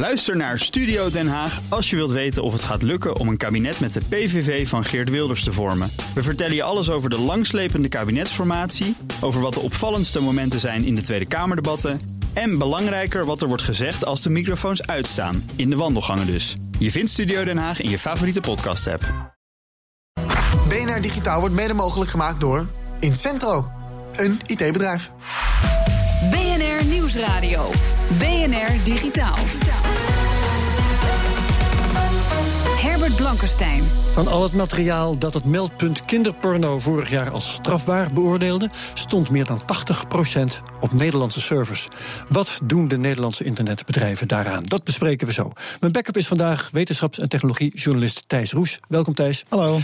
Luister naar Studio Den Haag als je wilt weten of het gaat lukken om een kabinet met de PVV van Geert Wilders te vormen. We vertellen je alles over de langslepende kabinetsformatie, over wat de opvallendste momenten zijn in de Tweede Kamerdebatten en belangrijker wat er wordt gezegd als de microfoons uitstaan, in de wandelgangen dus. Je vindt Studio Den Haag in je favoriete podcast-app. BNR Digitaal wordt mede mogelijk gemaakt door Incentro, een IT-bedrijf. BNR Nieuwsradio. BNR Digitaal. Blankenstein. Van al het materiaal dat het meldpunt kinderporno vorig jaar als strafbaar beoordeelde, stond meer dan 80% op Nederlandse servers. Wat doen de Nederlandse internetbedrijven daaraan? Dat bespreken we zo. Mijn backup is vandaag wetenschaps- en technologiejournalist Thijs Roes. Welkom Thijs. Hallo.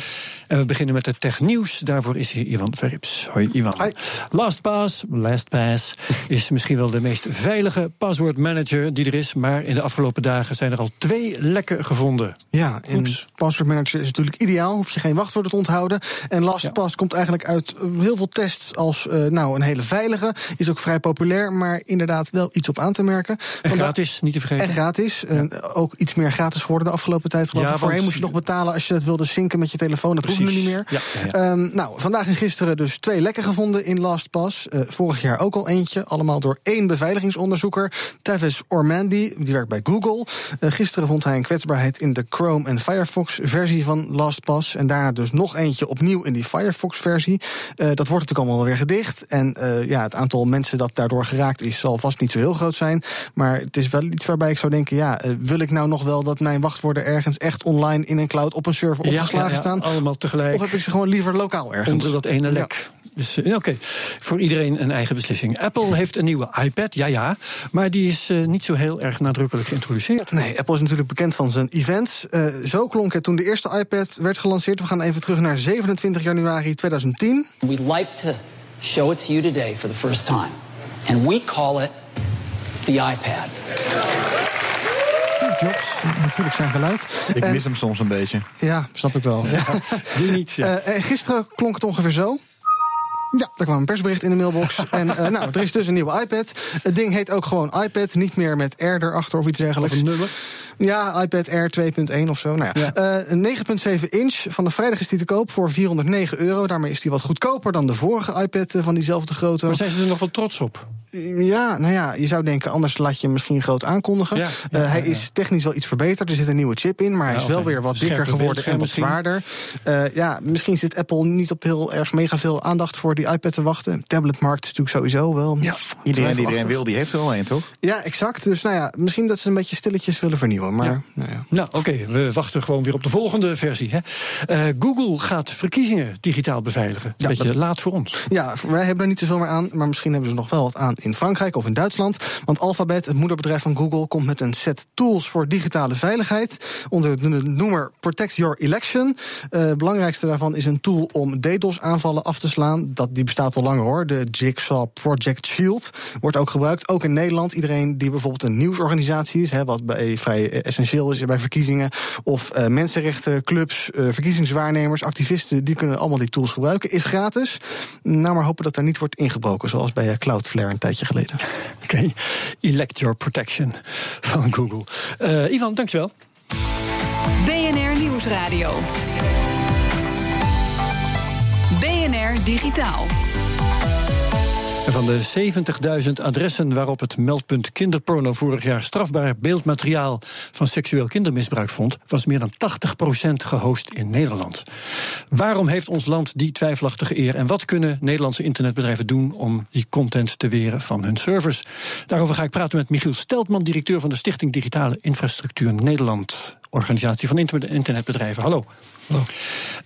En we beginnen met het technieuws. Daarvoor is hier Ivan Verrips. Hoi Ivan. Hi. LastPass, LastPass is misschien wel de meest veilige passwordmanager die er is, maar in de afgelopen dagen zijn er al twee lekken gevonden. Ja, en Oeps. Password Manager is natuurlijk ideaal. Hoef je geen wachtwoorden te onthouden. En LastPass komt eigenlijk uit eh, heel veel tests als eh, nou, een hele veilige. Is ook vrij populair, maar inderdaad wel iets op aan te merken. En Vandaag- gratis, niet te vergeten. En gratis. En ook iets meer gratis geworden de afgelopen tijd. Geloof Ja. Voorheen moest je nog betalen als je het wilde synken met je telefoon. Dat hoeft nu niet meer. Ehm, nou, vandaag en gisteren dus twee lekken gevonden in LastPass. Eh vorig jaar ook al eentje. Allemaal door één beveiligingsonderzoeker. Tavis Ormandy, die werkt bij Google. Gisteren vond hij een kwetsbaarheid in de Chrome en Firefox versie van LastPass. En daarna dus nog eentje opnieuw in die Firefox versie. Eh, dat wordt natuurlijk allemaal weer gedicht. En eh, ja, het aantal mensen dat daardoor geraakt is, zal vast niet zo heel groot zijn. Maar het is wel iets waarbij ik zou denken: ja, eh, wil ik nou nog wel dat mijn wachtwoorden ergens echt online in een cloud op een server opgeslagen staan? Allemaal tegelijk. Of heb ik ze gewoon liever lokaal ergens? Onder dat ene lek. Dus eh, oké, voor iedereen een eigen beslissing. Apple heeft een nieuwe iPad, ja ja. Maar die is eh, niet zo heel erg nadrukkelijk geïntroduceerd. Nee, Apple is natuurlijk bekend van zijn events. Eh, zo klonk het toen de eerste iPad werd gelanceerd. We gaan even terug naar 27 januari 2010. We'd like to show it to you today for the first time. And we call it the iPad. Steve Jobs, natuurlijk zijn geluid. Ik En- mis hem soms een beetje. Ja, snap ik wel. Ja. Die niet. Ja. Eh, gisteren klonk het ongeveer zo. Ja, daar kwam een persbericht in de mailbox. en eh, nou, er is dus een nieuwe iPad. Het ding heet ook gewoon iPad, niet meer met R erachter of iets of dergelijks. een nummer. Ja, iPad Air 2.1 of zo. Nou ja. Ja. Eh, een 9,7 inch. Van de vrijdag is die te koop voor 409 euro. Daarmee is die wat goedkoper dan de vorige iPad eh, van diezelfde grootte. Maar zijn ze er nog wel trots op? Ja, nou ja, je zou denken, anders laat je hem misschien groot aankondigen. Ja, Eh, ja, ja, hij ja. is technisch wel iets verbeterd. Er zit een nieuwe chip in, maar hij Ja, is wel weer wat dikker geworden en wat zwaarder. Eh, ja, misschien zit Apple niet op heel erg mega veel aandacht voor die iPad te wachten. Tabletmarkt is natuurlijk sowieso wel. Iedereen die iedereen wil, die heeft er al een, toch? Ja, exact. Dus nou ja, misschien dat ze een beetje stilletjes willen vernieuwen. Maar nou ja. Nou, oké, we wachten gewoon weer op de volgende versie. Hè. Eh, Google gaat verkiezingen digitaal beveiligen. Ja, Beetje dat- laat voor ons. Ja, wij hebben er niet zoveel meer aan, maar misschien hebben ze nog wel wat aan in Frankrijk of in Duitsland. Want Alphabet, het moederbedrijf van Google, komt met een set tools voor digitale veiligheid. Onder de noemer Protect Your Election. Het belangrijkste daarvan is een tool om DDoS-aanvallen af te slaan. Dat, die bestaat al langer hoor. De Jigsaw Project Shield wordt ook gebruikt. Ook in Nederland. Iedereen die bijvoorbeeld een nieuwsorganisatie is, hè, wat bij, vrij essentieel is bij verkiezingen. Of eh, mensenrechtenclubs, eh, verkiezingswaarnemers, activisten, die kunnen allemaal die tools gebruiken. Is gratis. Nou, maar hopen dat er niet wordt ingebroken, zoals bij eh, Cloudflare een tijdje geleden. Oké, Elect Your Protection van Google. Eh, Ivan, dankjewel. BNR Nieuwsradio. BNR Digitaal. En van de 70.000 adressen waarop het meldpunt kinderporno vorig jaar strafbaar beeldmateriaal van seksueel kindermisbruik vond, was meer dan 80% gehost in Nederland. Waarom heeft ons land die twijfelachtige eer en wat kunnen Nederlandse internetbedrijven doen om die content te weren van hun servers? Daarover ga ik praten met Michiel Steltman, directeur van de Stichting Digitale Infrastructuur Nederland, organisatie van internet- internetbedrijven. Hallo.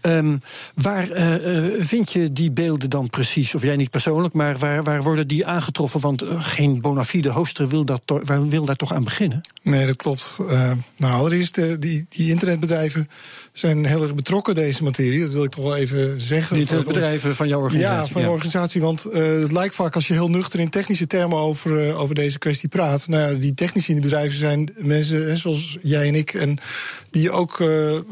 Ehm, waar eh, eh, vind je die beelden dan precies? Of jij niet persoonlijk, maar waar, waar worden die aangetroffen? Want eh, geen bona fide hoster wil, dat waar- wil daar toch aan beginnen? Nee, dat klopt. Eh, nou, allereerst, die, die internetbedrijven zijn heel erg betrokken deze materie. Dat wil ik toch wel even zeggen. Die internetbedrijven van jouw organisatie. Ja, van de organisatie. Want het lijkt vaak als je heel nuchter in technische termen over, over deze kwestie praat. Nou ja, die technici in die bedrijven zijn mensen hè, zoals jij en ik. En die ook eh, eh,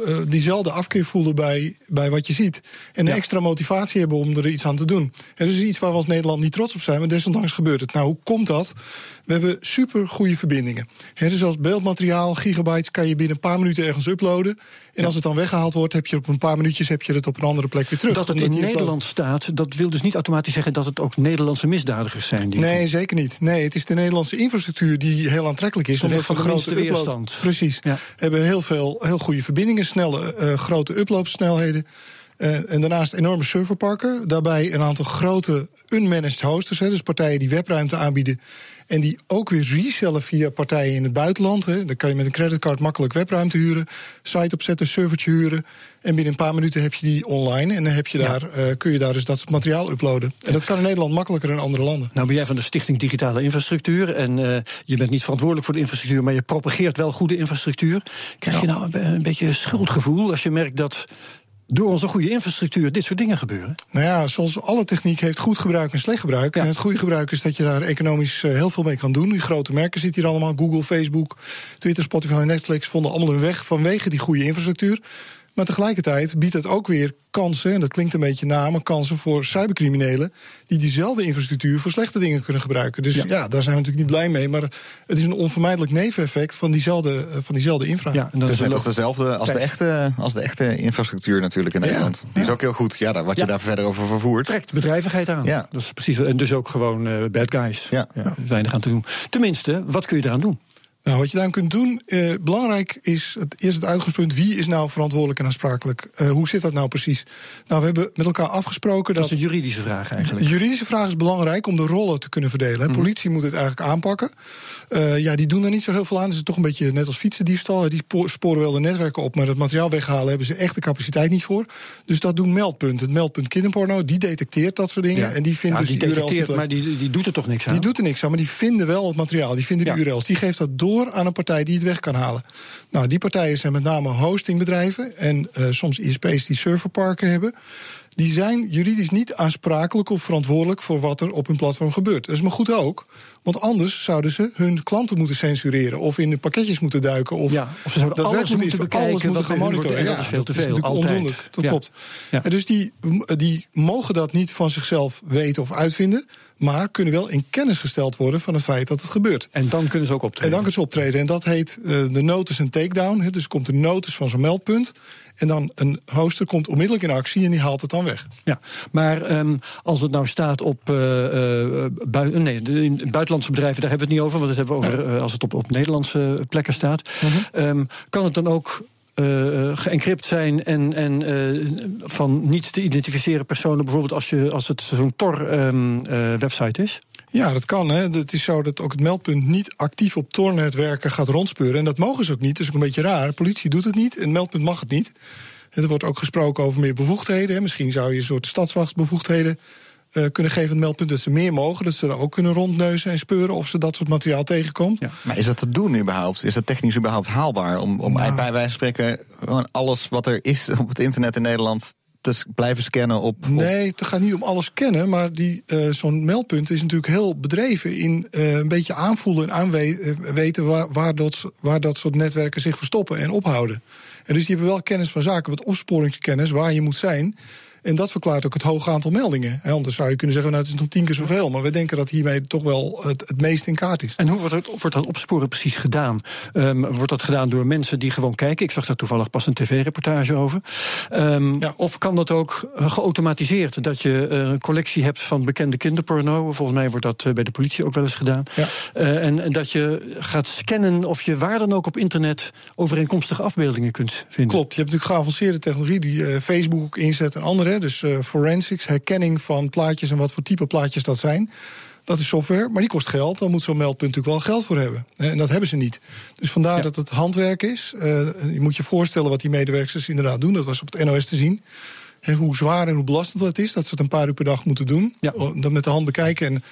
voelen bij, bij wat je ziet. En een extra motivatie hebben om er iets aan te doen. En dat is iets waar we als Nederland niet trots op zijn, maar desondanks gebeurt het. Nou, hoe komt dat? We hebben super goede verbindingen. He, dus als beeldmateriaal, gigabytes, kan je binnen een paar minuten ergens uploaden. En als het dan weggehaald wordt, heb je op een paar minuutjes heb je het op een andere plek weer terug. Dat het in Nederland staat, dat wil dus niet automatisch zeggen dat het ook Nederlandse misdadigers zijn. Die Nee, zeker niet. Nee, het is de Nederlandse infrastructuur die heel aantrekkelijk is. Omdat van de grote upload- weerstand. Precies. Ja. Hebben heel veel heel goede verbindingen, snelle, eh, grote uploadsnelheden. Eh, en daarnaast enorme serverparken. Daarbij een aantal grote unmanaged hosters. Hè, dus partijen die webruimte aanbieden. En die ook weer resellen via partijen in het buitenland. Hè. Dan kan je met een creditcard makkelijk webruimte huren. Site opzetten, servertje huren. En binnen een paar minuten heb je die online. En dan heb je daar, eh, kun je daar dus dat soort materiaal uploaden. En dat kan in Nederland makkelijker dan in andere landen. Nou ben jij van de Stichting Digitale Infrastructuur. En eh, je bent niet verantwoordelijk voor de infrastructuur, maar je propageert wel goede infrastructuur. Krijg je nou een, een beetje schuldgevoel als je merkt dat door onze goede infrastructuur dit soort dingen gebeuren? Nou ja, zoals alle techniek heeft goed gebruik en slecht gebruik. En het goede gebruik is dat je daar economisch eh, heel veel mee kan doen. Die grote merken zitten hier allemaal. Google, Facebook, Twitter, Spotify en Netflix vonden allemaal hun weg vanwege die goede infrastructuur. Maar tegelijkertijd biedt het ook weer kansen, en dat klinkt een beetje na, maar kansen voor cybercriminelen die diezelfde infrastructuur voor slechte dingen kunnen gebruiken. Dus ja, daar zijn we natuurlijk niet blij mee, maar het is een onvermijdelijk neveneffect van diezelfde, eh, van diezelfde infra. Ja, en dat Het is net als dezelfde als de, echte, als de echte infrastructuur natuurlijk in Ja. Nederland. Die is ook heel goed. Ja, wat je daar verder over vervoert. trekt bedrijvigheid aan. Ja. Dat is precies. En dus ook gewoon eh, bad guys. Ja. weinig aan te doen. Tenminste, wat kun je eraan doen? Nou, wat je daaraan kunt doen, eh, belangrijk is het, eerst het uitgangspunt... wie is nou verantwoordelijk en aansprakelijk? Eh, hoe zit dat nou precies? Nou, we hebben met elkaar afgesproken Dat dat... is een juridische vraag De eigenlijk. juridische vraag is belangrijk om de rollen te kunnen verdelen. Mhm. hè. Politie moet het eigenlijk aanpakken. Eh, ja, die doen er niet zo heel veel aan. Het is toch een beetje net als fietsendiefstal. Die spo- sporen wel de netwerken op, maar het materiaal weghalen hebben ze echt de capaciteit niet voor. Dus dat doen meldpunt. Het meldpunt kinderporno, die detecteert dat soort dingen. En die vindt Ja, dus die detecteert, maar die, die doet er toch niks aan? Die doet er niks aan, maar die vinden wel het materiaal. Die vinden de Ja. URL's. Die geeft dat door aan een partij die het weg kan halen. Nou, die partijen zijn met name hostingbedrijven en eh, soms ISP's die serverparken hebben. Die zijn juridisch niet aansprakelijk of verantwoordelijk voor wat er op hun platform gebeurt. Dat is maar goed ook, want anders zouden ze hun klanten moeten censureren of in de pakketjes moeten duiken. Of, Ja, of ze zouden dat alles moeten bekijken alles moeten gaan monitoren. en dat is veel te veel, altijd. Dat Ja. klopt. Ja. En dus die, die mogen dat niet van zichzelf weten of uitvinden, maar kunnen wel in kennis gesteld worden van het feit dat het gebeurt. En dan kunnen ze ook optreden. En dan kunnen ze optreden. En dat heet eh, de notice en takedown. Dus komt een notice van zo'n meldpunt. En dan een hoster komt onmiddellijk in actie en die haalt het dan weg. Ja, maar ehm, als het nou staat op eh, bui- nee, de, buitenlandse bedrijven, daar hebben we het niet over, want dat hebben we over eh, als het op, op Nederlandse plekken staat. Mhm. Ehm, kan het dan ook eh geëncrypt zijn en, en eh, van niet te identificeren personen, bijvoorbeeld als, je, als het zo'n Tor-website is? Ja, dat kan. Hè. Het is zo dat ook het meldpunt niet actief op Tor-netwerken gaat rondspeuren. En dat mogen ze ook niet. Dat is ook een beetje raar. Politie doet het niet en het meldpunt mag het niet. Er wordt ook gesproken over meer bevoegdheden. Misschien zou je een soort stadswachtsbevoegdheden eh, kunnen geven het meldpunt. Dat ze meer mogen. Dat ze er ook kunnen rondneuzen en speuren of ze dat soort materiaal tegenkomt. Ja. Maar is dat te doen überhaupt? Is dat technisch überhaupt haalbaar? Om, om Nou. bij wijze van spreken gewoon alles wat er is op het internet in Nederland te blijven scannen op. op- Nee, het gaat niet om alles kennen, maar die, eh, zo'n meldpunt is natuurlijk heel bedreven in eh, een beetje aanvoelen en aanweten waar, waar, dat, waar dat soort netwerken zich verstoppen en ophouden. En dus die hebben wel kennis van zaken, wat opsporingskennis, waar je moet zijn. En dat verklaart ook het hoge aantal meldingen. Anders zou je kunnen zeggen, nou, het is nog tien keer zoveel. Maar we denken dat hiermee toch wel het, het meest in kaart is. En hoe wordt, het, wordt dat opsporen precies gedaan? Ehm, wordt dat gedaan door mensen die gewoon kijken? Ik zag daar toevallig pas een tv-reportage over. Ehm, Ja. Of kan dat ook geautomatiseerd? Dat je een collectie hebt van bekende kinderporno. Volgens mij wordt dat eh, bij de politie ook wel eens gedaan. Ja. Eh, en, en dat je gaat scannen of je waar dan ook op internet overeenkomstige afbeeldingen kunt vinden. Klopt, je hebt natuurlijk geavanceerde technologie die eh, Facebook ook inzet en andere. Dus eh, forensics, herkenning van plaatjes en wat voor type plaatjes dat zijn. Dat is software, maar die kost geld. Dan moet zo'n meldpunt natuurlijk wel geld voor hebben. En dat hebben ze niet. Dus vandaar Ja. dat het handwerk is. Eh, je moet je voorstellen wat die medewerkers inderdaad doen. Dat was op het NOS te zien. Hè, hoe zwaar en hoe belastend dat is. Dat ze het een paar uur per dag moeten doen. Ja. Oh, Dat met de hand bekijken. En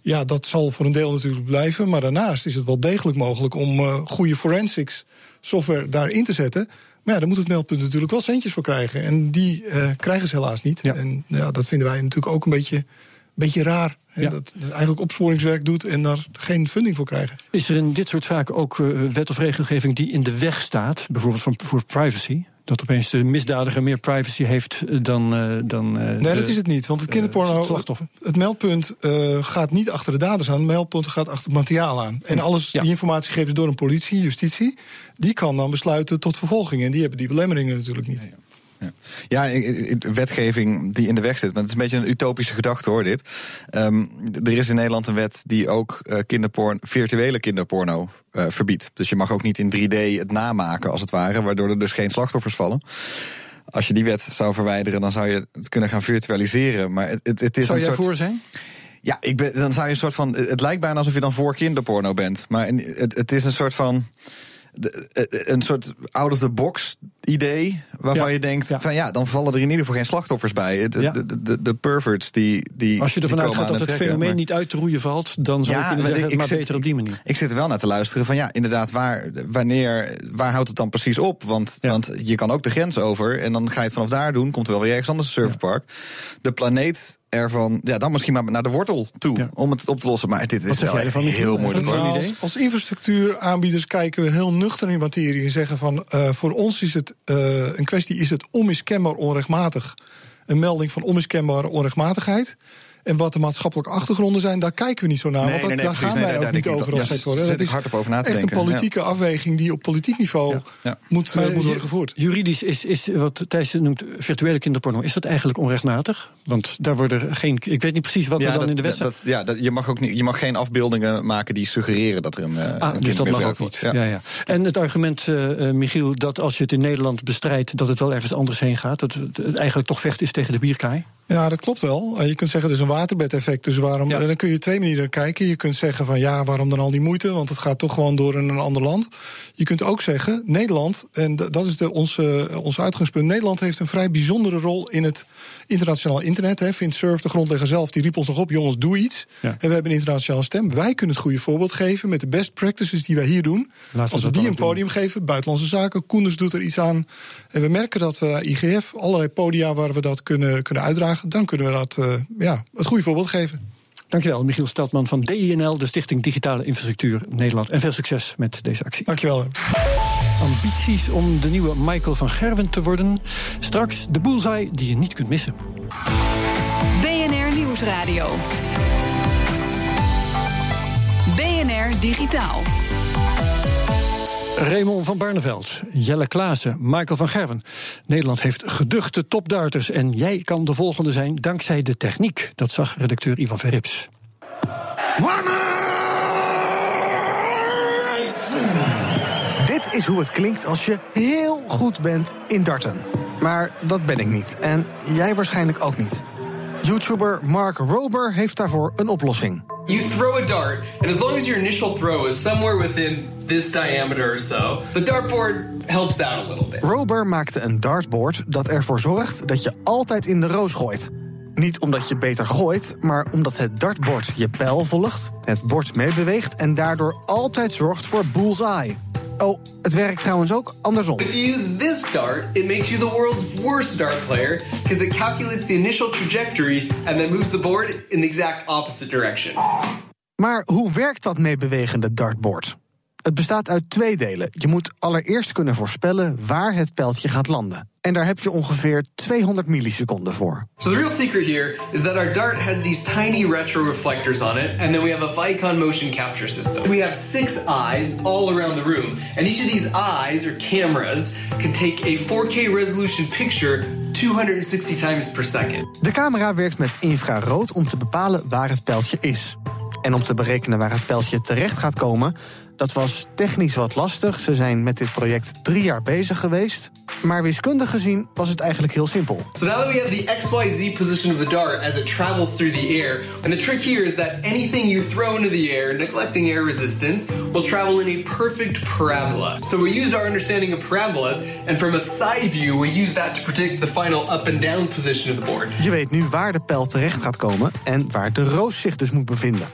ja, dat zal voor een deel natuurlijk blijven. Maar daarnaast is het wel degelijk mogelijk om eh, goede forensics software daarin te zetten. Maar ja, daar moet het meldpunt natuurlijk wel centjes voor krijgen. En die eh, krijgen ze helaas niet. Ja. En ja, dat vinden wij natuurlijk ook een beetje, beetje raar. Ja. Dat eigenlijk opsporingswerk doet en daar geen funding voor krijgen. Is er in dit soort zaken ook eh, wet of regelgeving die in de weg staat, bijvoorbeeld van, voor privacy? Dat opeens de misdadiger meer privacy heeft eh, dan. eh, dan eh, Nee, de- dat is het niet. Want het kinderporno. het slachtoffer. Het meldpunt gaat niet achter de daders aan. Het meldpunt gaat achter het materiaal aan. En alles, Ja. die informatie geven ze door een politie, justitie. Die kan dan besluiten tot vervolging. En die hebben die belemmeringen natuurlijk niet. Ja, ja wetgeving die in de weg zit. Maar het is een beetje een utopische gedachte hoor, dit. Ehm, er is in Nederland een wet die ook eh, kinderporn, virtuele kinderporno eh, verbiedt. Dus je mag ook niet in 3D het namaken, als het ware, waardoor er dus geen slachtoffers vallen. Als je die wet zou verwijderen, dan zou je het kunnen gaan virtualiseren. Maar het, het, het is Zou jij soort... voor zijn? Ja, ik ben, dan zou je een soort van. Het lijkt bijna alsof je dan voor kinderporno bent. Maar het, het is een soort van. de- eh, Een soort out-of-the-box idee. Waarvan Ja, je denkt: ja. van ja, dan vallen er in ieder geval geen slachtoffers bij. Ja. De, de, de, perverts die. die Als je ervan uitgaat dat het trekken, fenomeen maar- niet uit te roeien valt, dan zou kunnen maar zeggen, ik maar zit- beter op die manier. Ik zit er wel naar te luisteren van ja, inderdaad, waar, wanneer, waar houdt het dan precies op? Want, Ja. want je kan ook de grens over en dan ga je het vanaf daar doen. Komt er wel weer ergens anders een surfpark. De planeet ervan, ja, dan misschien maar naar de wortel toe Ja. om het op te lossen. Maar dit is wel echt heel moeilijk Nou, als, als infrastructuuraanbieders kijken we heel nuchter in materie en zeggen van eh, voor ons is het een kwestie is het onmiskenbaar onrechtmatig. Een melding van onmiskenbare onrechtmatigheid. En wat de maatschappelijke achtergronden zijn, daar kijken we niet zo naar. Nee, want dat, nee, nee, daar precies. gaan wij ook niet over dat- als ja, sector. Dat is hard op over na te echt denken, een politieke afweging die op politiek niveau Ja. Moet, eh, Maar moet worden gevoerd. Juridisch is, is wat Thijs noemt virtuele kinderporno. Is dat eigenlijk onrechtmatig? Want daar worden geen. Ik weet niet precies wat er dan dat, in de wet dat, staat. dat- ja, dat, je, mag ook niet, je mag geen afbeeldingen maken die suggereren dat er een. eh, Ah, een dus kind dat mag ook niet. Ja. Ja, En het argument, eh, eh, Michiel, dat als je het in Nederland bestrijdt, dat het wel ergens anders heen gaat. Dat het eigenlijk toch vecht is tegen de bierkaai. Ja, dat klopt wel. Eh, Je kunt zeggen, het is een waterbedeffect. Dus waarom, Ja. dan kun je twee manieren kijken. Je kunt zeggen van ja, waarom dan al die moeite? Want het gaat toch gewoon door in een ander land. Je kunt ook zeggen, Nederland, en dat is de, onze, ons uitgangspunt. Nederland heeft een vrij bijzondere rol in het internationaal internet. Hè. Vint Cerf, de grondlegger zelf, die riep ons nog op: jongens, doe iets. Ja. En we hebben een internationale stem. Wij kunnen het goede voorbeeld geven met de best practices die wij hier doen. Als we die een podium geven, buitenlandse zaken, Koenders doet er iets aan. En we merken dat we IGF, allerlei podia waar we dat kunnen, kunnen uitdragen, dan kunnen we dat eh, ja, het goede voorbeeld geven. Dankjewel, Michiel Steltman van DINL, de Stichting Digitale Infrastructuur Nederland. En veel succes met deze actie. Dankjewel. Ambities om de nieuwe Michael van Gerwen te worden. Straks de bullseye die je niet kunt missen. BNR Nieuwsradio. BNR Digitaal. Raymond van Barneveld, Jelle Klaassen, Michael van Gerwen. Nederland heeft geduchte topdarters en jij kan de volgende zijn dankzij de techniek. Dat zag redacteur Ivan Verrips. Is hoe het klinkt als je heel goed bent in darten. Maar dat ben ik niet. En jij waarschijnlijk ook niet. YouTuber Mark Rober heeft daarvoor een oplossing. You throw a dart, and as long as your initial throw is somewhere within this diameter or so, the dartboard helps out a little bit. Rober maakte een dartboard dat ervoor zorgt dat je altijd in de roos gooit. Niet omdat je beter gooit, maar omdat het dartbord je pijl volgt, het bord meebeweegt en daardoor altijd zorgt voor bullseye. Oh, het werkt trouwens ook andersom. If you use this dart, it makes you the world's worst dart player because it calculates the initial trajectory and then moves the board in the exact opposite direction. Maar hoe werkt dat meebewegende dartboard? Het bestaat uit twee delen. Je moet allereerst kunnen voorspellen waar het pijltje gaat landen. En daar heb je ongeveer 200 milliseconden voor. So the real secret here is that our dart has these tiny retro reflectors on it, and then we have a Vicon motion capture system. We have six eyes all around the room, and each of these eyes or cameras can take a 4K resolution picture 260 times per second. De camera werkt met infrarood om te bepalen waar het pijltje is. En om te berekenen waar het pijltje terecht gaat komen, dat was technisch wat lastig. Ze zijn met dit project drie jaar bezig geweest. Maar wiskundig gezien was het eigenlijk heel simpel. So now that we have the XYZ position of the dart as it travels through the air, and the trick here is that anything you throw into the air, neglecting air resistance, will travel in a perfect parabola. So we used our understanding of parabolas, and from a side view, we use that to predict the final up and down position of the board. Je weet nu waar de pijl terecht gaat komen en waar de roos zich dus moet bevinden.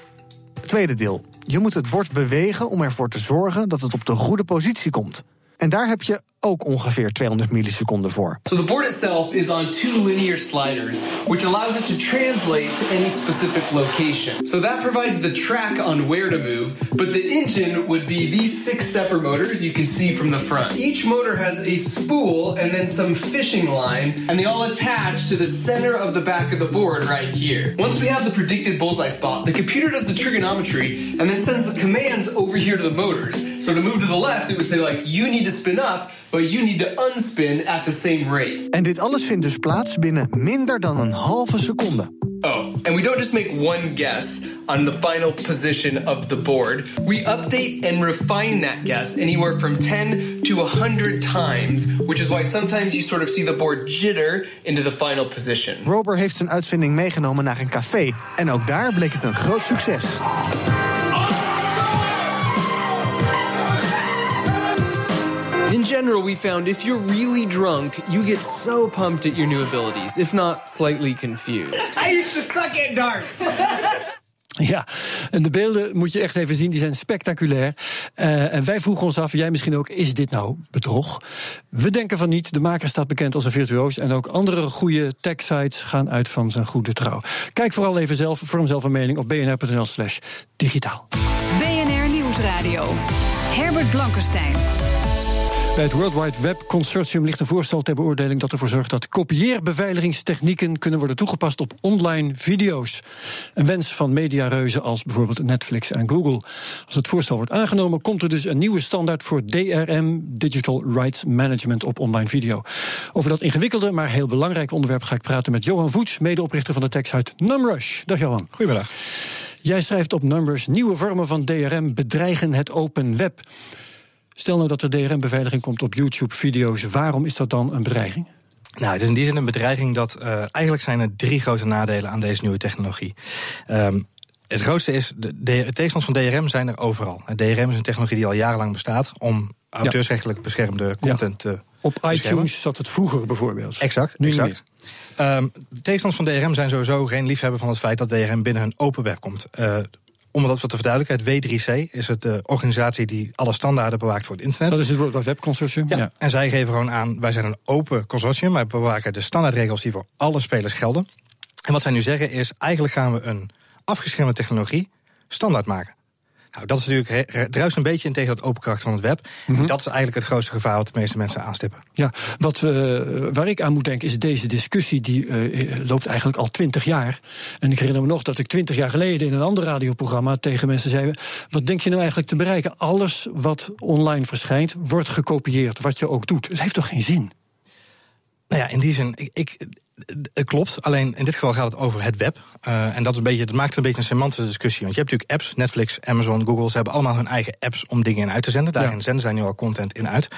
Tweede deel. Je moet het bord bewegen om ervoor te zorgen dat het op de goede positie komt. En daar heb je ook ongeveer 200 milliseconden voor. So the board itself is on two linear sliders, which allows it to translate to any specific location. So that provides the track on where to move, but the engine would be these six stepper motors you can see from the front. Each motor has a spool and then some fishing line, and they all attach to the center of the back of the board right here. Once we have the predicted bullseye spot, the computer does the trigonometry and then sends the commands over here to the motors. So to move to the left, it would say like, you need to spin up, but you need to unspin at the same rate. En dit alles vindt dus plaats binnen minder dan een halve seconde. Oh, and we don't just make one guess on the final position of the board. We update and refine that guess anywhere from 10 to 100 times, which is why sometimes you sort of see the board jitter into the final position. Rober heeft zijn uitvinding meegenomen naar een café. En ook daar bleek het een groot succes. In general, we found if you're really drunk, you get so pumped at your new abilities, if not slightly confused. I used to suck at darts. Ja, en de beelden moet je echt even zien, die zijn spectaculair. Uh, en wij vroegen ons af, jij misschien ook, is dit nou bedrog? We denken van niet, de maker staat bekend als een virtuoos... en ook andere goede tech-sites gaan uit van zijn goede trouw. Kijk vooral even zelf, vorm zelf een mening op bnr.nl slash digitaal. BNR Nieuwsradio. Herbert Blankenstein. Bij het World Wide Web Consortium ligt een voorstel ter beoordeling dat ervoor zorgt dat kopieerbeveiligingstechnieken kunnen worden toegepast op online video's. Een wens van mediareuzen als bijvoorbeeld Netflix en Google. Als het voorstel wordt aangenomen, komt er dus een nieuwe standaard voor DRM, Digital Rights Management op online video. Over dat ingewikkelde, maar heel belangrijk onderwerp ga ik praten met Johan Voets, medeoprichter van de techsite Numrush. Dag Johan. Goedemiddag. Jij schrijft op Numbers: nieuwe vormen van DRM bedreigen het open web. Stel nou dat er DRM-beveiliging komt op YouTube-video's, waarom is dat dan een bedreiging? Nou, het is in die zin een bedreiging dat uh, eigenlijk zijn er drie grote nadelen aan deze nieuwe technologie. Um, het grootste is, de, de tegenstanders van DRM zijn er overal. DRM is een technologie die al jarenlang bestaat om auteursrechtelijk beschermde content te Op iTunes zat het vroeger bijvoorbeeld. Exact, nu exact. Um, tegenstanders van DRM zijn sowieso geen liefhebber van het feit dat DRM binnen een open web komt. Uh, om dat wat te verduidelijken, het W3C is het de organisatie die alle standaarden bewaakt voor het internet. Dat is het World Wide Web Consortium. Ja, ja, En zij geven gewoon aan, wij zijn een open consortium, wij bewaken de standaardregels die voor alle spelers gelden. En wat zij nu zeggen is, eigenlijk gaan we een afgeschermde technologie standaard maken. Nou, dat is natuurlijk druist een beetje in tegen het open karakter van het web. Mm -hmm. Dat is eigenlijk het grootste gevaar wat de meeste mensen aanstippen. Ja, wat, uh, waar ik aan moet denken is deze discussie die uh, loopt eigenlijk al twintig jaar. En ik herinner me nog dat ik twintig jaar geleden in een ander radioprogramma tegen mensen zei: wat denk je nou eigenlijk te bereiken? Alles wat online verschijnt wordt gekopieerd, wat je ook doet. Het heeft toch geen zin? Nou ja, in die zin, ik, ik, het klopt. Alleen in dit geval gaat het over het web. Uh, en dat, is een beetje, dat maakt het een beetje een semantische discussie. Want je hebt natuurlijk apps, Netflix, Amazon, Google. Ze hebben allemaal hun eigen apps om dingen in uit te zenden. Daarin ja. zenden zij nu al content in uit.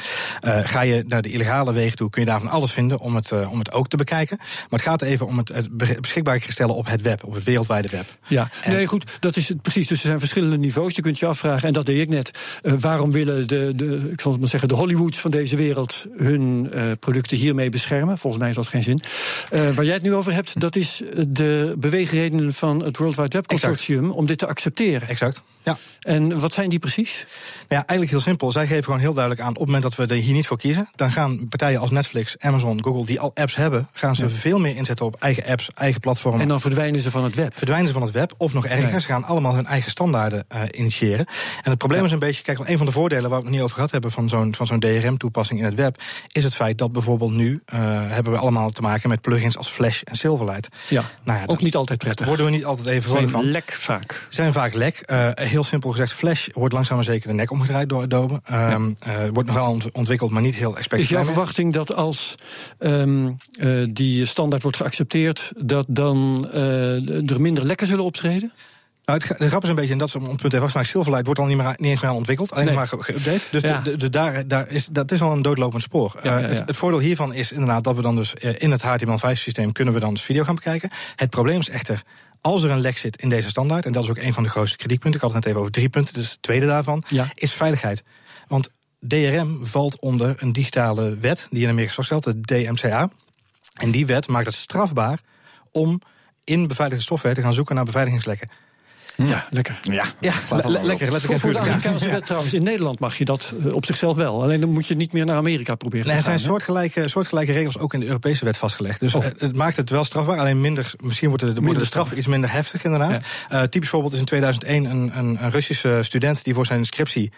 Uh, ga je naar de illegale wegen toe, kun je daarvan alles vinden om het, uh, om het ook te bekijken. Maar het gaat even om het, het beschikbaar stellen op het web, op het wereldwijde web. Ja, en nee, goed, dat is het precies. Dus er zijn verschillende niveaus. Je kunt je afvragen, en dat deed ik net. waarom willen de, de, ik zal het maar zeggen, de Hollywoods van deze wereld hun producten hiermee beschermen? Volgens mij is dat geen zin. Waar jij het nu over hebt, dat is de beweegredenen van het World Wide Web Consortium exact. om dit te accepteren. Exact. Ja. En wat zijn die precies? Ja, eigenlijk heel simpel. Zij geven gewoon heel duidelijk aan: op het moment dat we er hier niet voor kiezen, dan gaan partijen als Netflix, Amazon, Google, die al apps hebben, gaan ze ja. veel meer inzetten op eigen apps, eigen platformen. En dan verdwijnen ze van het web. Verdwijnen ze van het web, of nog erger, nee. ze gaan allemaal hun eigen standaarden uh, initiëren. En het probleem ja. is een beetje: kijk, een van de voordelen waar we het niet over gehad hebben van zo'n DRM-toepassing in het web, is het feit dat bijvoorbeeld nu uh, hebben we allemaal te maken met plugins als Flash en Silverlight. Ja, nou ja ook niet altijd prettig. Worden we niet altijd even van. lek vaak. Zijn vaak lek. Uh, heel simpel gezegd, Flash wordt langzaam maar zeker de nek omgedraaid door Adobe. Um, ja. uh, wordt nog wel ontwikkeld, maar niet heel expect. Is jouw verwachting dat als um, uh, die standaard wordt geaccepteerd, dat dan uh, er minder lekken zullen optreden? Nou, het, de grap is een beetje, en dat is het punt even vastmaken, Silverlight wordt al niet, meer, niet eens meer aan ontwikkeld, alleen nee. maar geüpdate. Dus ja. de, de, daar, daar is, dat is al een doodlopend spoor. Ja, ja, het, het, voordeel hiervan is inderdaad dat we dan dus in het HTML5-systeem kunnen we dan dus video gaan bekijken. Het probleem is echter, als er een lek zit in deze standaard, en dat is ook een van de grootste kritiekpunten, ik had het net even over drie punten, dus het tweede daarvan, is veiligheid. Want DRM valt onder een digitale wet die in Amerika is vastgesteld, de DMCA. En die wet maakt het strafbaar om in beveiligde software te gaan zoeken naar beveiligingslekken. Ja, lekker. Ja, Ja, le- le- lekker. lekker Voor, voor de ja. Amerikaanse wet trouwens. In Nederland mag je dat eh, op zichzelf wel. Alleen dan moet je niet meer naar Amerika proberen Nee, er zijn soortgelijke, soortgelijke regels ook in de Europese wet vastgelegd. Dus Oh. eh, het maakt het wel strafbaar, alleen minder, misschien wordt de, wordt de straf iets minder heftig inderdaad. Eh, typisch voorbeeld is in 2001 een, een, een Russische student die voor zijn scriptie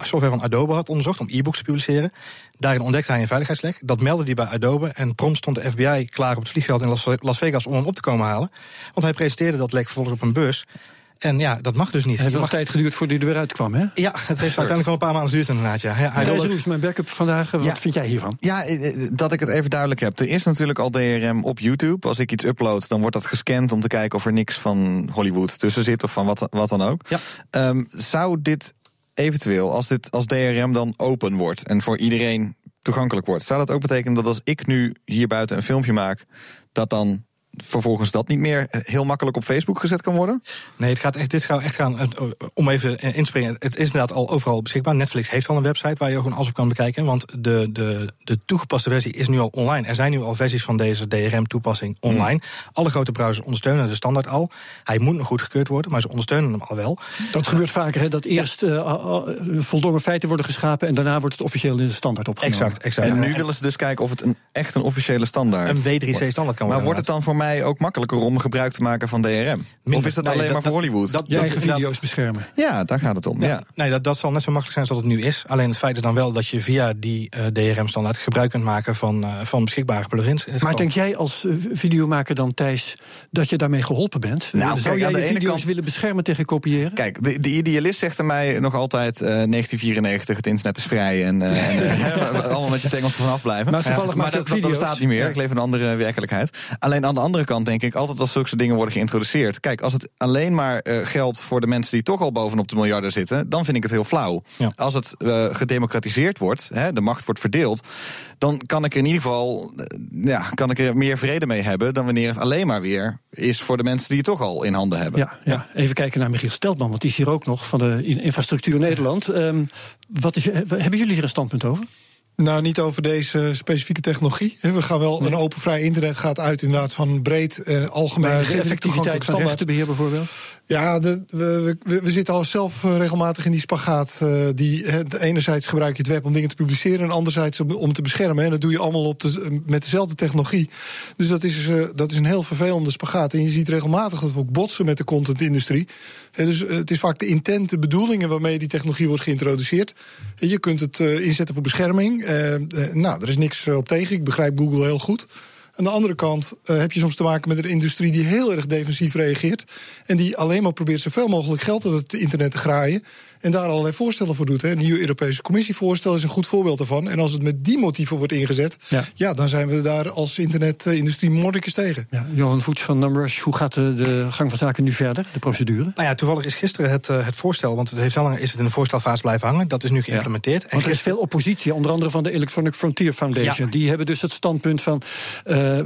software van Adobe had onderzocht om e-books te publiceren. Daarin ontdekte hij een veiligheidslek. Dat meldde hij bij Adobe en prompt stond de FBI klaar op het vliegveld in Las- Las Vegas om hem op te komen halen. Want hij presenteerde dat lek vervolgens op een bus. En ja, dat mag dus niet. Het heeft wel mag- tijd geduurd voordat hij er weer uitkwam, hè? ja, het heeft uiteindelijk wel een paar maanden geduurd inderdaad. Ja. Hij, wilde- Roes, mijn backup vandaag. Wat Ja. vind jij hiervan? Ja, eh, eh, dat ik het even duidelijk heb. Er is natuurlijk al DRM op YouTube. Als ik iets upload, dan wordt dat gescand om te kijken of er niks van Hollywood tussen zit of van wat, wat dan ook. Ja. Ehm, zou dit eventueel, als dit als DRM dan open wordt en voor iedereen toegankelijk wordt, zou dat ook betekenen dat als ik nu hier buiten een filmpje maak, dat dan vervolgens dat niet meer heel makkelijk op Facebook gezet kan worden? Nee, het gaat echt, dit gaat echt gaan, eh, om even eh, inspringen. Het is inderdaad al overal beschikbaar. Netflix heeft al een website waar je gewoon alles op kan bekijken. Want de, de, de toegepaste versie is nu al online. Er zijn nu al versies van deze DRM-toepassing online. Alle grote browsers ondersteunen de standaard al. Hij moet nog goedgekeurd worden, maar ze ondersteunen hem al wel. Dat gebeurt vaker, hè? Dat eerst eh, eh, voldongen feiten worden geschapen... en daarna wordt het officieel in de standaard opgenomen. Exact, exact. En nu willen ze dus kijken of het een, echt een officiële standaard Een wordt. W3C-standaard kan Maar worden. wordt het dan voor mij ook makkelijker om gebruik te maken van DRM? of is dat Nee, alleen dat- maar voor dat- Hollywood? dat- Je eigen video's beschermen. ja, daar gaat het om. Ja. Nee, dat, dat zal net zo makkelijk zijn als dat het nu is. Alleen het feit is dan wel dat je via die eh, DRM-standaard gebruik kunt maken van, eh, van beschikbare plugins. Maar geval- denk jij als eh, videomaker dan, Thijs, dat je daarmee geholpen bent? Nou, Zou kijk, jij aan de je ene video's kant- willen beschermen tegen kopiëren? Kijk, de, de idealist zegt er mij nog altijd eh 1994, het internet is vrij en, eh, en, eh, allemaal met je tengels vanaf blijven. Maar toevallig maar maak je dat, ook dat, dat bestaat niet meer. Ja. Ik leef in een andere werkelijkheid. Alleen aan de andere kant denk ik, altijd als zulke soort dingen worden geïntroduceerd. Kijk, als het alleen maar eh, geldt voor de mensen die toch al bovenop de miljarden zitten, dan vind ik het heel flauw. Ja. Als het eh, gedemocratiseerd wordt, hè, de macht wordt verdeeld, dan kan ik er in ieder geval eh, ja, kan ik er meer vrede mee hebben dan wanneer het alleen maar weer is voor de mensen die het toch al in handen hebben. Ja, ja, even kijken naar Michiel Steltman, want die is hier ook nog van de in- infrastructuur Nederland. Ehm, wat is, hebben jullie hier een standpunt over? Nou, niet over deze specifieke technologie. We gaan wel, een open vrij internet gaat uit inderdaad van breed eh, algemeen Maar de effectiviteit van standaard. rechtenbeheer bijvoorbeeld? Ja, we, we, zitten al zelf eh, regelmatig in die spagaat. eh, die, enerzijds gebruik je het web om dingen te publiceren... en anderzijds om, te beschermen. En dat doe je allemaal op de, met dezelfde technologie. Dus dat is, eh, dat is een heel vervelende spagaat. En je ziet regelmatig dat we ook botsen met de contentindustrie. Dus eh, het is vaak de intent, de bedoelingen... waarmee die technologie wordt geïntroduceerd. Je kunt het eh, inzetten voor bescherming. Eh, eh, nou, er is niks eh, op tegen. Ik begrijp Google heel goed. Aan de andere kant eh, heb je soms te maken met een industrie die heel erg defensief reageert. En die alleen maar probeert zoveel mogelijk geld uit het internet te graaien. En daar allerlei voorstellen voor doet. Hè. Een nieuwe Europese Commissievoorstel is een goed voorbeeld daarvan. En als het met die motieven wordt ingezet, Ja. ja, dan zijn we daar als internetindustrie mordicus tegen. Ja, Johan Voets van Numrush, hoe gaat de, de gang van zaken nu verder, de procedure? Nou ja, toevallig is gisteren het, eh, het voorstel, want het heeft lang is het in de voorstelfase blijven hangen. Dat is nu geïmplementeerd. En Want er is veel oppositie, onder andere van de Electronic Frontier Foundation. Ja. Die hebben dus het standpunt van eh,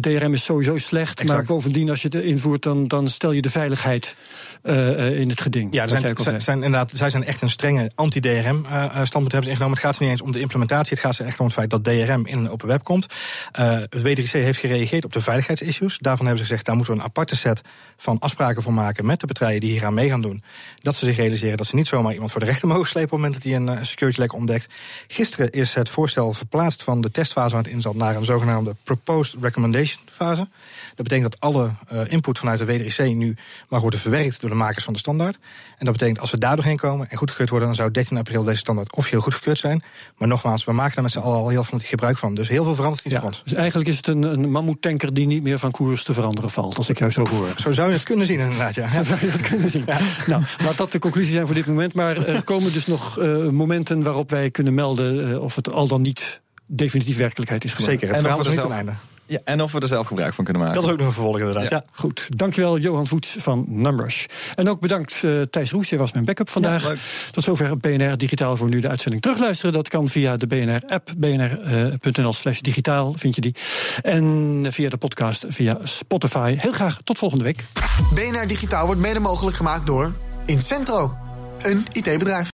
DRM is sowieso slecht, maar bovendien als je het invoert, dan, dan stel je de veiligheid eh, eh, in het geding. Ja, zijn, zijn, inderdaad, zij zijn echt een strenge anti-DRM-standpunt hebben ze ingenomen. Het gaat ze niet eens om de implementatie, het gaat ze echt om het feit dat DRM in een open web komt. Eh het W3C heeft gereageerd op de veiligheidsissues. Daarvan hebben ze gezegd, daar moeten we een aparte set van afspraken voor maken met de partijen die hier aan mee gaan doen. Dat ze zich realiseren dat ze niet zomaar iemand voor de rechter mogen slepen op het moment dat hij een eh, security lek ontdekt. Gisteren is het voorstel verplaatst van de testfase waar het in zat naar een zogenaamde proposed recommendation fase. Dat betekent dat alle eh, input vanuit de W3C nu mag worden verwerkt door de makers van de standaard. En dat betekent als we daar doorheen komen en goedgekeurd worden, dan zou 13 april deze standaard officieel goedgekeurd zijn. Maar nogmaals, we maken daar met z'n allen al heel fanatiek gebruik van. Dus heel veel verandert niet Ja, dus eigenlijk is het een, een mammoetanker die niet meer van koers te veranderen valt, als ik jou zo hoor. Zo zou je het kunnen zien, inderdaad. Ja. Zo zou je dat kunnen zien. Nou, laat dat de conclusie zijn voor dit moment. Maar er komen dus nog eh, momenten waarop wij kunnen melden eh, of het al dan niet definitief werkelijkheid is geworden. Zeker, het En verhaal is niet ten zelf- einde. Ja, en of we er zelf gebruik van kunnen maken. Dat is ook nog een vervolg, inderdaad. Ja. Goed, dankjewel Johan Voets van Numbers. En ook bedankt eh, Thijs Roes, jij was mijn backup vandaag. Ja. Tot zover BNR Digitaal voor nu de uitzending terugluisteren. Dat kan via de BNR-app, bnr.nl slash digitaal vind je die. En via de podcast via Spotify. Heel graag tot volgende week. BNR Digitaal wordt mede mogelijk gemaakt door Incentro, een IT-bedrijf.